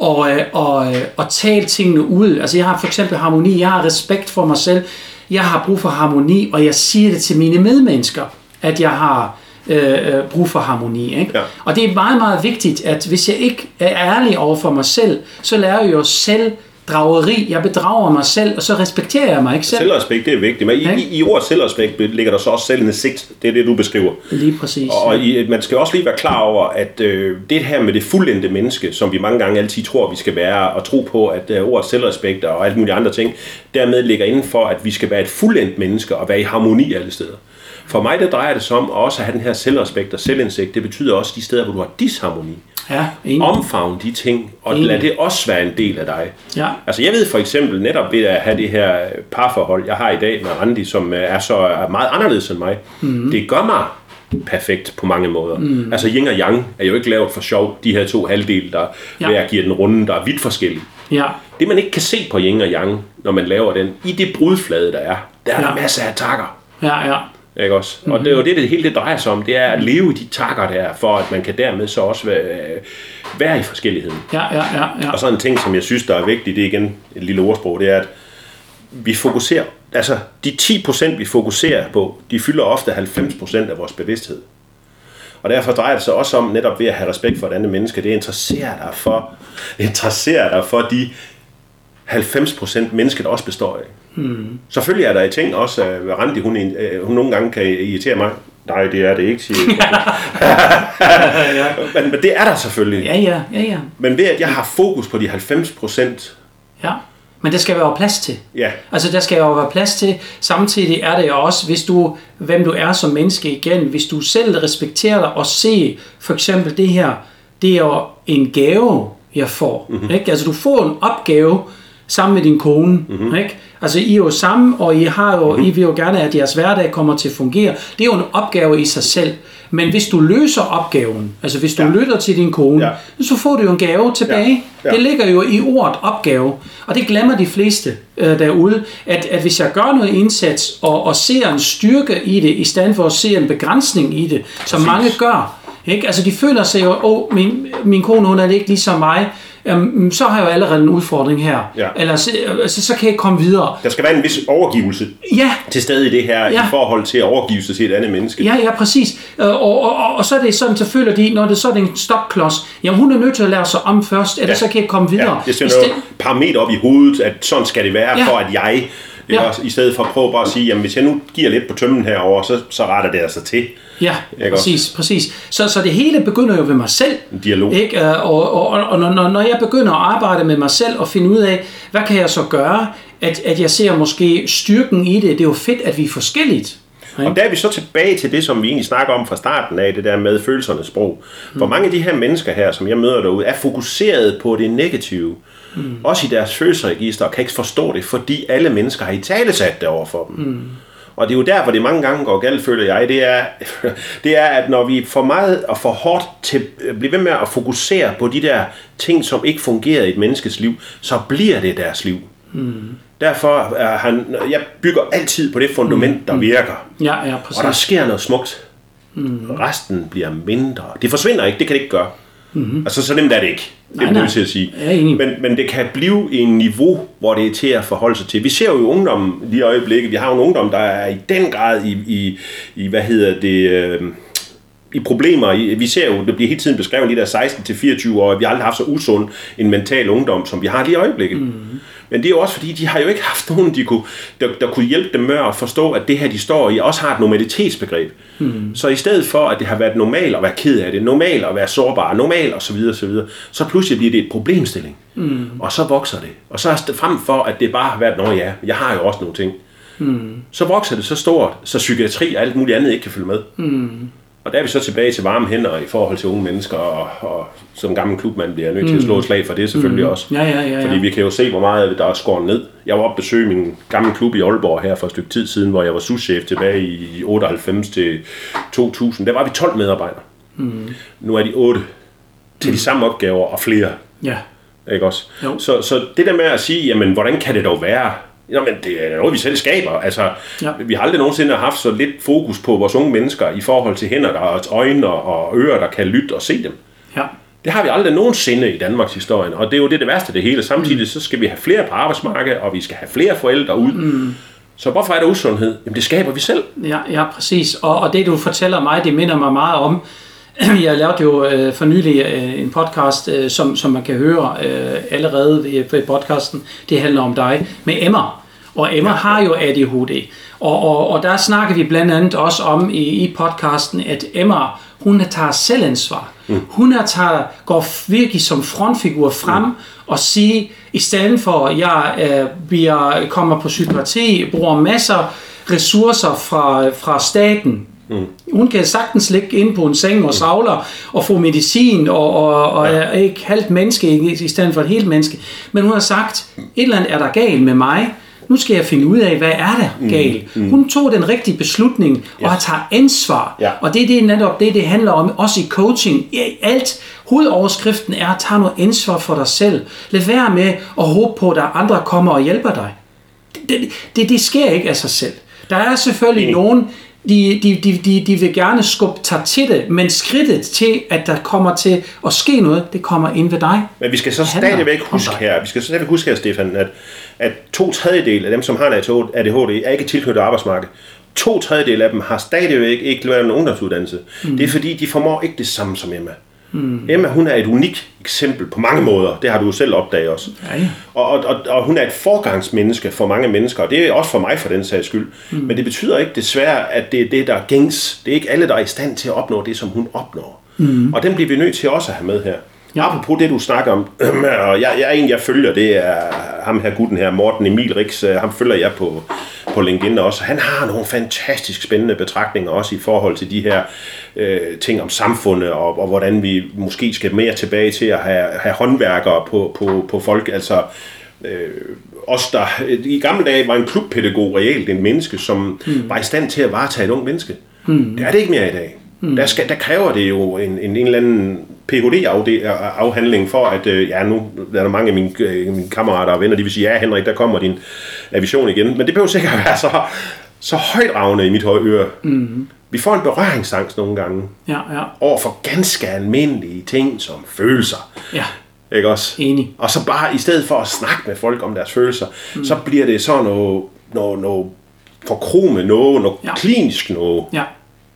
at, og, og, og tale tingene ud. Altså jeg har for eksempel harmoni, jeg har respekt for mig selv jeg har brug for harmoni, og jeg siger det til mine medmennesker, at jeg har øh, øh, brug for harmoni. Ikke? Ja. Og det er meget, meget vigtigt, at hvis jeg ikke er ærlig over for mig selv, så lærer jeg jo selv drageri. Jeg bedrager mig selv, og så respekterer jeg mig ikke selv. Selvrespekt, det er vigtigt. Men i, i, i ordet selvrespekt ligger der så også selvindsigt. Det er det, du beskriver. Lige præcis. Og i, man skal også lige være klar over, at øh, det her med det fuldendte menneske, som vi mange gange altid tror, vi skal være, og tro på, at øh, ordet selvrespekt og alt muligt andre ting, dermed ligger inden for, at vi skal være et fuldendt menneske og være i harmoni alle steder. For mig, der drejer det sig om også at have den her selvrespekt og selvindsigt. Det betyder også de steder, hvor du har disharmoni. Ja, Omfavn de ting, og enig. lad det også være en del af dig. Ja. Altså jeg ved for eksempel netop ved at have det her parforhold, jeg har i dag med Randi, som er så er meget anderledes end mig. Mm. Det gør mig perfekt på mange måder. Mm. Altså yin og yang er jo ikke lavet for sjov, de her to halvdele, der ja. hver giver den runde, der er vidt forskellige. Ja. Det man ikke kan se på yin og yang, når man laver den, i det brudflade, der er, der er ja. der masser af takker. Ja, ja. Ikke også? Mm-hmm. Og det er jo det, det hele det drejer sig om, det er at leve i de takker der, for at man kan dermed så også være, være i forskelligheden. Ja, ja, ja, ja. Og så en ting, som jeg synes, der er vigtigt, det er igen et lille ordsprog, det er, at vi fokuserer, altså de 10% vi fokuserer på, de fylder ofte 90% af vores bevidsthed. Og derfor drejer det sig også om netop ved at have respekt for et andet menneske, det interesserer dig for, interesserer dig for de 90% mennesker, der også består af. Hmm. Selvfølgelig er der i ting også, at Randi, hun, øh, hun nogle gange kan irritere mig. Nej, det er det ikke, siger ja. men, men det er der selvfølgelig. Ja, ja, ja, ja. Men ved at jeg har fokus på de 90%, ja. Men der skal være plads til. Ja. Altså der skal jo være plads til. Samtidig er det jo også, hvis du, hvem du er som menneske igen, hvis du selv respekterer dig og se for eksempel det her, det er jo en gave, jeg får. Mm-hmm. Ikke? Altså du får en opgave sammen med din kone. Mm-hmm. Ikke? Altså I er jo sammen, og I, har jo, mm-hmm. I vil jo gerne, at jeres hverdag kommer til at fungere. Det er jo en opgave i sig selv. Men hvis du løser opgaven, altså hvis du ja. lytter til din kone, ja. så får du jo en gave tilbage. Ja. Ja. Det ligger jo i ordet opgave. Og det glemmer de fleste øh, derude, at, at hvis jeg gør noget indsats og, og ser en styrke i det, i stedet for at se en begrænsning i det, som Præcis. mange gør, ikke? Altså de føler sig jo, åh, oh, min, min kone hun er ikke ligesom mig, jamen, så har jeg jo allerede en udfordring her. Ja. Eller så, altså, så kan jeg ikke komme videre. Der skal være en vis overgivelse ja. til stede i det her, ja. i forhold til at overgive sig til et andet menneske. Ja, ja, præcis. Og, og, og, og så er det sådan, så føler de, når det så er det en stopklods, jamen hun er nødt til at lære sig om først, ellers ja. så kan jeg ikke komme videre. Ja, det er sådan noget parameter op i hovedet, at sådan skal det være, ja. for at jeg Ja. Også, I stedet for at prøve bare at sige, jamen hvis jeg nu giver lidt på tømmen herover, så, så retter det altså til. Ja, ikke præcis, også? præcis. Så, så det hele begynder jo ved mig selv. En dialog. Ikke? Og, og, og, og når, når jeg begynder at arbejde med mig selv og finde ud af, hvad kan jeg så gøre, at, at jeg ser måske styrken i det. Det er jo fedt, at vi er forskelligt. Og der er vi så tilbage til det, som vi egentlig snakker om fra starten af, det der med følelsernes sprog. For mm. mange af de her mennesker her, som jeg møder derude, er fokuseret på det negative. Mm. Også i deres følelsesregister, og kan ikke forstå det, fordi alle mennesker har i tale sat det over for dem. Mm. Og det er jo der, hvor det mange gange går galt, føler jeg, det er, det er, at når vi for meget og for hårdt til, bliver ved med at fokusere på de der ting, som ikke fungerer i et menneskes liv, så bliver det deres liv. Mm. Derfor er han, jeg bygger altid på det fundament, mm. der virker. Ja, ja, præcis. Og der sker noget smukt. Mm. Resten bliver mindre. Det forsvinder ikke, det kan det ikke gøre. Mm-hmm. Altså, så nemt er det ikke. Det er nødt til at sige. Men, men det kan blive en niveau, hvor det er til at forholde sig til. Vi ser jo i ungdommen lige i øjeblikket, vi har jo en ungdom, der er i den grad i, i, i hvad hedder det... Øh, i problemer. Vi ser jo, det bliver hele tiden beskrevet, de der 16-24 år, vi har aldrig haft så usund en mental ungdom, som vi har lige i øjeblikket. Mm. Men det er jo også fordi, de har jo ikke haft nogen, de kunne, der, der kunne hjælpe dem med at forstå, at det her, de står i, også har et normalitetsbegreb. Mm. Så i stedet for, at det har været normalt at være ked af det, normalt at være sårbar, normalt osv., så, videre, så, videre, så pludselig bliver det et problemstilling. Mm. Og så vokser det. Og så er det frem for, at det bare har været, nå ja, jeg har jo også nogle ting. Mm. Så vokser det så stort, så psykiatri og alt muligt andet ikke kan følge med. Mm. Og der er vi så tilbage til varme hænder i forhold til unge mennesker, og, og som gammel klubmand bliver jeg nødt til at slå et mm. slag for det selvfølgelig mm. også. Ja, ja, ja, ja. Fordi vi kan jo se, hvor meget der er skåret ned. Jeg var oppe besøge min gamle klub i Aalborg her for et stykke tid siden, hvor jeg var souschef tilbage i 98 til 2000. Der var vi 12 medarbejdere. Mm. Nu er de 8 til mm. de samme opgaver og flere. Ja. Ikke også? Så, så det der med at sige, jamen hvordan kan det dog være, Nå, men det er noget, vi selv skaber. Altså, ja. Vi har aldrig nogensinde haft så lidt fokus på vores unge mennesker i forhold til hænder, der har øjne og ører, der kan lytte og se dem. Ja. Det har vi aldrig nogensinde i Danmarks historie, og det er jo det, det værste det hele. Samtidig mm. så skal vi have flere på arbejdsmarkedet, og vi skal have flere forældre ud. Mm. Så hvorfor er der usundhed? Jamen det skaber vi selv. Ja, ja præcis. Og, og det du fortæller mig, det minder mig meget om, jeg lavede jo øh, for nylig øh, en podcast, øh, som, som man kan høre øh, allerede ved, podcasten. Det handler om dig med Emma. Og Emma ja. har jo ADHD. Og, og, og der snakker vi blandt andet også om i, i podcasten, at Emma, hun tager selvansvar. Mm. Hun er tager, går virkelig som frontfigur frem mm. og siger, i stedet for at jeg øh, bliver, kommer på psykiatri, bruger masser ressourcer fra, fra staten, Mm. Hun kan sagtens ligge inde på en seng og savler og få medicin og, og, og ja. er ikke halvt menneske i stedet for et helt menneske. Men hun har sagt, et eller andet er der galt med mig, nu skal jeg finde ud af, hvad er der mm, galt. Mm. Hun tog den rigtige beslutning og har taget ansvar. Ja. Og det er det netop det, det handler om, også i coaching. Alt, hovedoverskriften er, at tage noget ansvar for dig selv. Lad være med at håbe på, at der andre kommer og hjælper dig. Det, det, det sker ikke af sig selv. Der er selvfølgelig mm. nogen, de, de, de, de, de vil gerne skubbe dig til det, men skridtet til, at der kommer til at ske noget, det kommer ind ved dig. Men vi skal så stadigvæk huske her, vi skal så stadigvæk huske her, Stefan, at, at to tredjedel af dem, som har en ADHD, er ikke tilknyttet arbejdsmarkedet. To tredjedel af dem har stadigvæk ikke lavet en ungdomsuddannelse. Mm. Det er fordi, de formår ikke det samme som Emma. Mm. Emma, hun er et unikt eksempel på mange måder. Det har du jo selv opdaget også. Ja. Og, og, og, og hun er et forgangsmenneske for mange mennesker, og det er også for mig for den sags skyld. Mm. Men det betyder ikke desværre, at det er det, der er gængs. Det er ikke alle, der er i stand til at opnå det, som hun opnår. Mm. Og den bliver vi nødt til også at have med her. Ja. Apropos det, du snakker om, og jeg, jeg, en, jeg følger, det er ham her gutten her, Morten Emil Rix, øh, ham følger jeg på, på LinkedIn også. Han har nogle fantastisk spændende betragtninger også i forhold til de her øh, ting om samfundet, og, og hvordan vi måske skal mere tilbage til at have, have håndværkere på, på, på folk, altså øh, os der i gamle dage var en klubpædagog reelt en menneske, som mm. var i stand til at varetage et ung menneske. Mm. Det er det ikke mere i dag. Mm. Der, skal, der kræver det jo en, en, en eller anden Ph.D.-afhandling for, at øh, ja, nu er der mange af mine, øh, mine kammerater og venner, de vil sige, ja Henrik, der kommer din avision igen. Men det behøver sikkert være så, så højdragende i mit høje øre. Mm. Vi får en berøringsangst nogle gange ja, ja. over for ganske almindelige ting som følelser. Ja. Ikke også? Enig. Og så bare i stedet for at snakke med folk om deres følelser, mm. så bliver det så noget, noget, noget forkromet noget, noget ja. klinisk noget. Ja.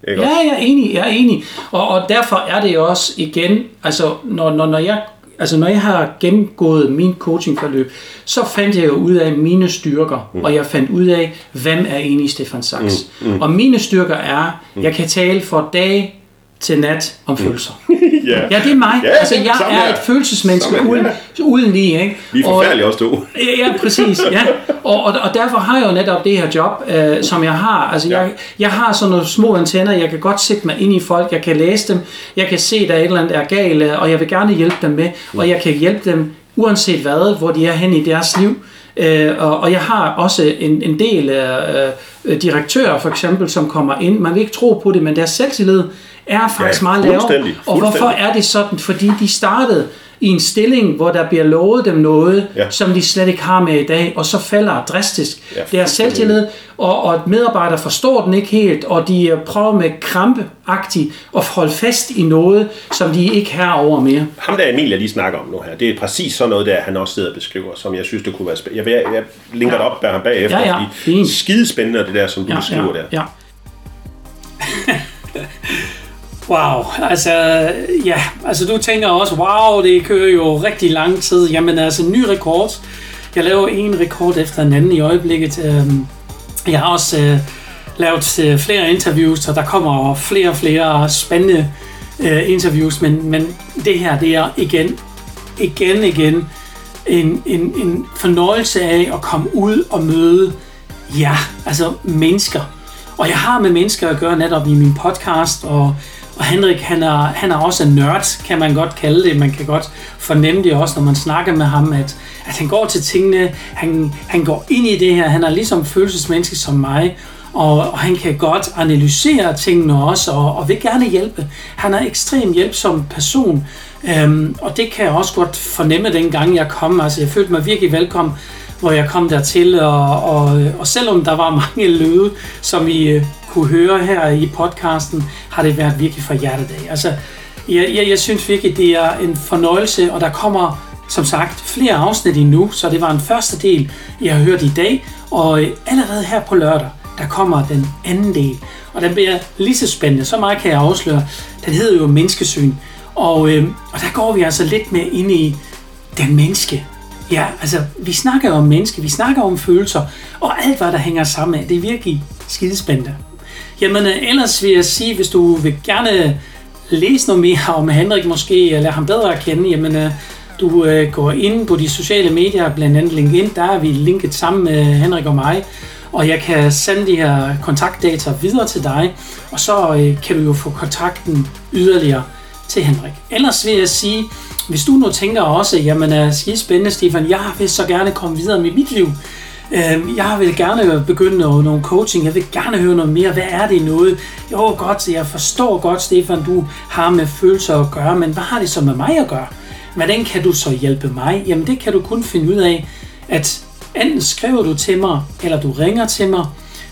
Ikke ja, jeg er enig, jeg er enig. Og, og derfor er det også igen, altså når, når, når jeg Altså når jeg har gennemgået min coachingforløb, så fandt jeg jo ud af mine styrker, mm. og jeg fandt ud af, hvem er egentlig Stefan Sachs. Mm. Mm. Og mine styrker er, jeg kan tale for dag til nat om mm. følelser. yeah. Ja, det er mig. Yeah, altså, jeg er et følelsesmenneske uden, uden lige. Ikke? Vi er forfærdelige også to. ja, ja, præcis. Ja. Og, og, og derfor har jeg jo netop det her job, øh, som jeg har. Altså, ja. jeg, jeg har sådan nogle små antenner, jeg kan godt sætte mig ind i folk, jeg kan læse dem, jeg kan se, der er et eller andet er galt, og jeg vil gerne hjælpe dem med, og jeg kan hjælpe dem uanset hvad, hvor de er hen i deres liv. Øh, og, og jeg har også en, en del øh, øh, direktører for eksempel, som kommer ind. Man vil ikke tro på det, men deres selvtillid er faktisk ja, meget lavere. Og hvorfor er det sådan? Fordi de startede i en stilling, hvor der bliver lovet dem noget, ja. som de slet ikke har med i dag, og så falder drastisk ja, deres selvtillid, og, og medarbejdere forstår den ikke helt, og de prøver med krampeagtigt at holde fast i noget, som de ikke har over mere. Ham der Emil, jeg lige snakker om nu her, det er præcis sådan noget, der han også sidder og beskriver, som jeg synes, det kunne være spændende. Jeg, jeg, jeg linker ja. det op ham bagefter, ja, ja. fordi skidespændende det der, som du ja, beskriver ja, der. Ja. Wow, altså ja, altså du tænker også, wow, det kører jo rigtig lang tid. Jamen altså, ny rekord. Jeg laver en rekord efter en anden i øjeblikket. Øhm, jeg har også øh, lavet øh, flere interviews, og der kommer flere og flere spændende øh, interviews, men, men det her, det er igen, igen, igen en, en, en fornøjelse af at komme ud og møde, ja, altså mennesker. Og jeg har med mennesker at gøre netop i min podcast, og og Henrik, han er, han er også en nørd, kan man godt kalde det. Man kan godt fornemme det også, når man snakker med ham, at, at han går til tingene, han, han går ind i det her, han er ligesom følelsesmenneske som mig, og, og han kan godt analysere tingene også, og, og vil gerne hjælpe. Han er ekstremt hjælpsom person, øhm, og det kan jeg også godt fornemme, dengang jeg kom. Altså, jeg følte mig virkelig velkommen hvor jeg kom dertil, og, og, og selvom der var mange lyde, som I øh, kunne høre her i podcasten, har det været virkelig for hjertet af. Altså, jeg, jeg, jeg synes virkelig, det er en fornøjelse, og der kommer som sagt flere afsnit endnu, så det var en første del, jeg har hørt i dag, og øh, allerede her på lørdag, der kommer den anden del, og den bliver lige så spændende, så meget kan jeg afsløre. Den hedder jo Menneskesyn, og, øh, og der går vi altså lidt mere ind i den menneske, Ja, altså, vi snakker om mennesker, vi snakker om følelser, og alt, hvad der hænger sammen med, det er virkelig skidespændende. Jamen, øh, ellers vil jeg sige, hvis du vil gerne læse noget mere om Henrik måske, eller ham bedre at kende, jamen, øh, du øh, går ind på de sociale medier, blandt andet LinkedIn, der er vi linket sammen med Henrik og mig, og jeg kan sende de her kontaktdata videre til dig, og så kan du jo få kontakten yderligere til Henrik. Ellers vil jeg sige, hvis du nu tænker også, jamen er skide spændende, Stefan, jeg vil så gerne komme videre med mit liv. Øhm, jeg vil gerne begynde noget, noget coaching, jeg vil gerne høre noget mere. Hvad er det noget? Jo, godt, jeg forstår godt, Stefan, du har med følelser at gøre, men hvad har det så med mig at gøre? Hvordan kan du så hjælpe mig? Jamen det kan du kun finde ud af, at enten skriver du til mig, eller du ringer til mig,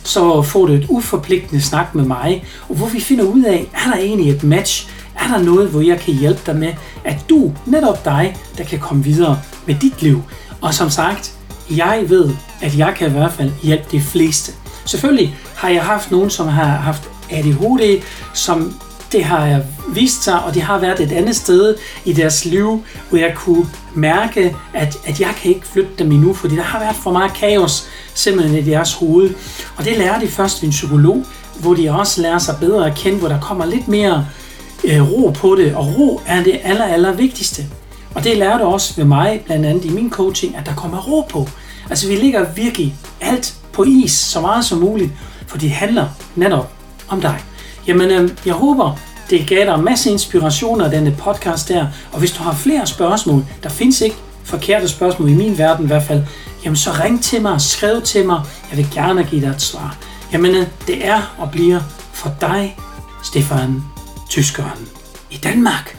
så får du et uforpligtende snak med mig, og hvor vi finder ud af, er der egentlig et match? Er der noget, hvor jeg kan hjælpe dig med, at du, netop dig, der kan komme videre med dit liv? Og som sagt, jeg ved, at jeg kan i hvert fald hjælpe de fleste. Selvfølgelig har jeg haft nogen, som har haft ADHD, som det har vist sig, og det har været et andet sted i deres liv, hvor jeg kunne mærke, at, at jeg kan ikke flytte dem endnu, fordi der har været for meget kaos simpelthen i deres hoved. Og det lærer de først ved en psykolog, hvor de også lærer sig bedre at kende, hvor der kommer lidt mere øh, ro på det, og ro er det aller, aller vigtigste. Og det lærte også ved mig, blandt andet i min coaching, at der kommer ro på. Altså vi ligger virkelig alt på is, så meget som muligt, for det handler netop om dig. Jamen, øh, jeg håber, det gav dig en masse inspiration af denne podcast der, og hvis du har flere spørgsmål, der findes ikke forkerte spørgsmål i min verden i hvert fald, jamen så ring til mig, skriv til mig, jeg vil gerne give dig et svar. Jamen, øh, det er og bliver for dig, Stefan Tyskeren i Danmark.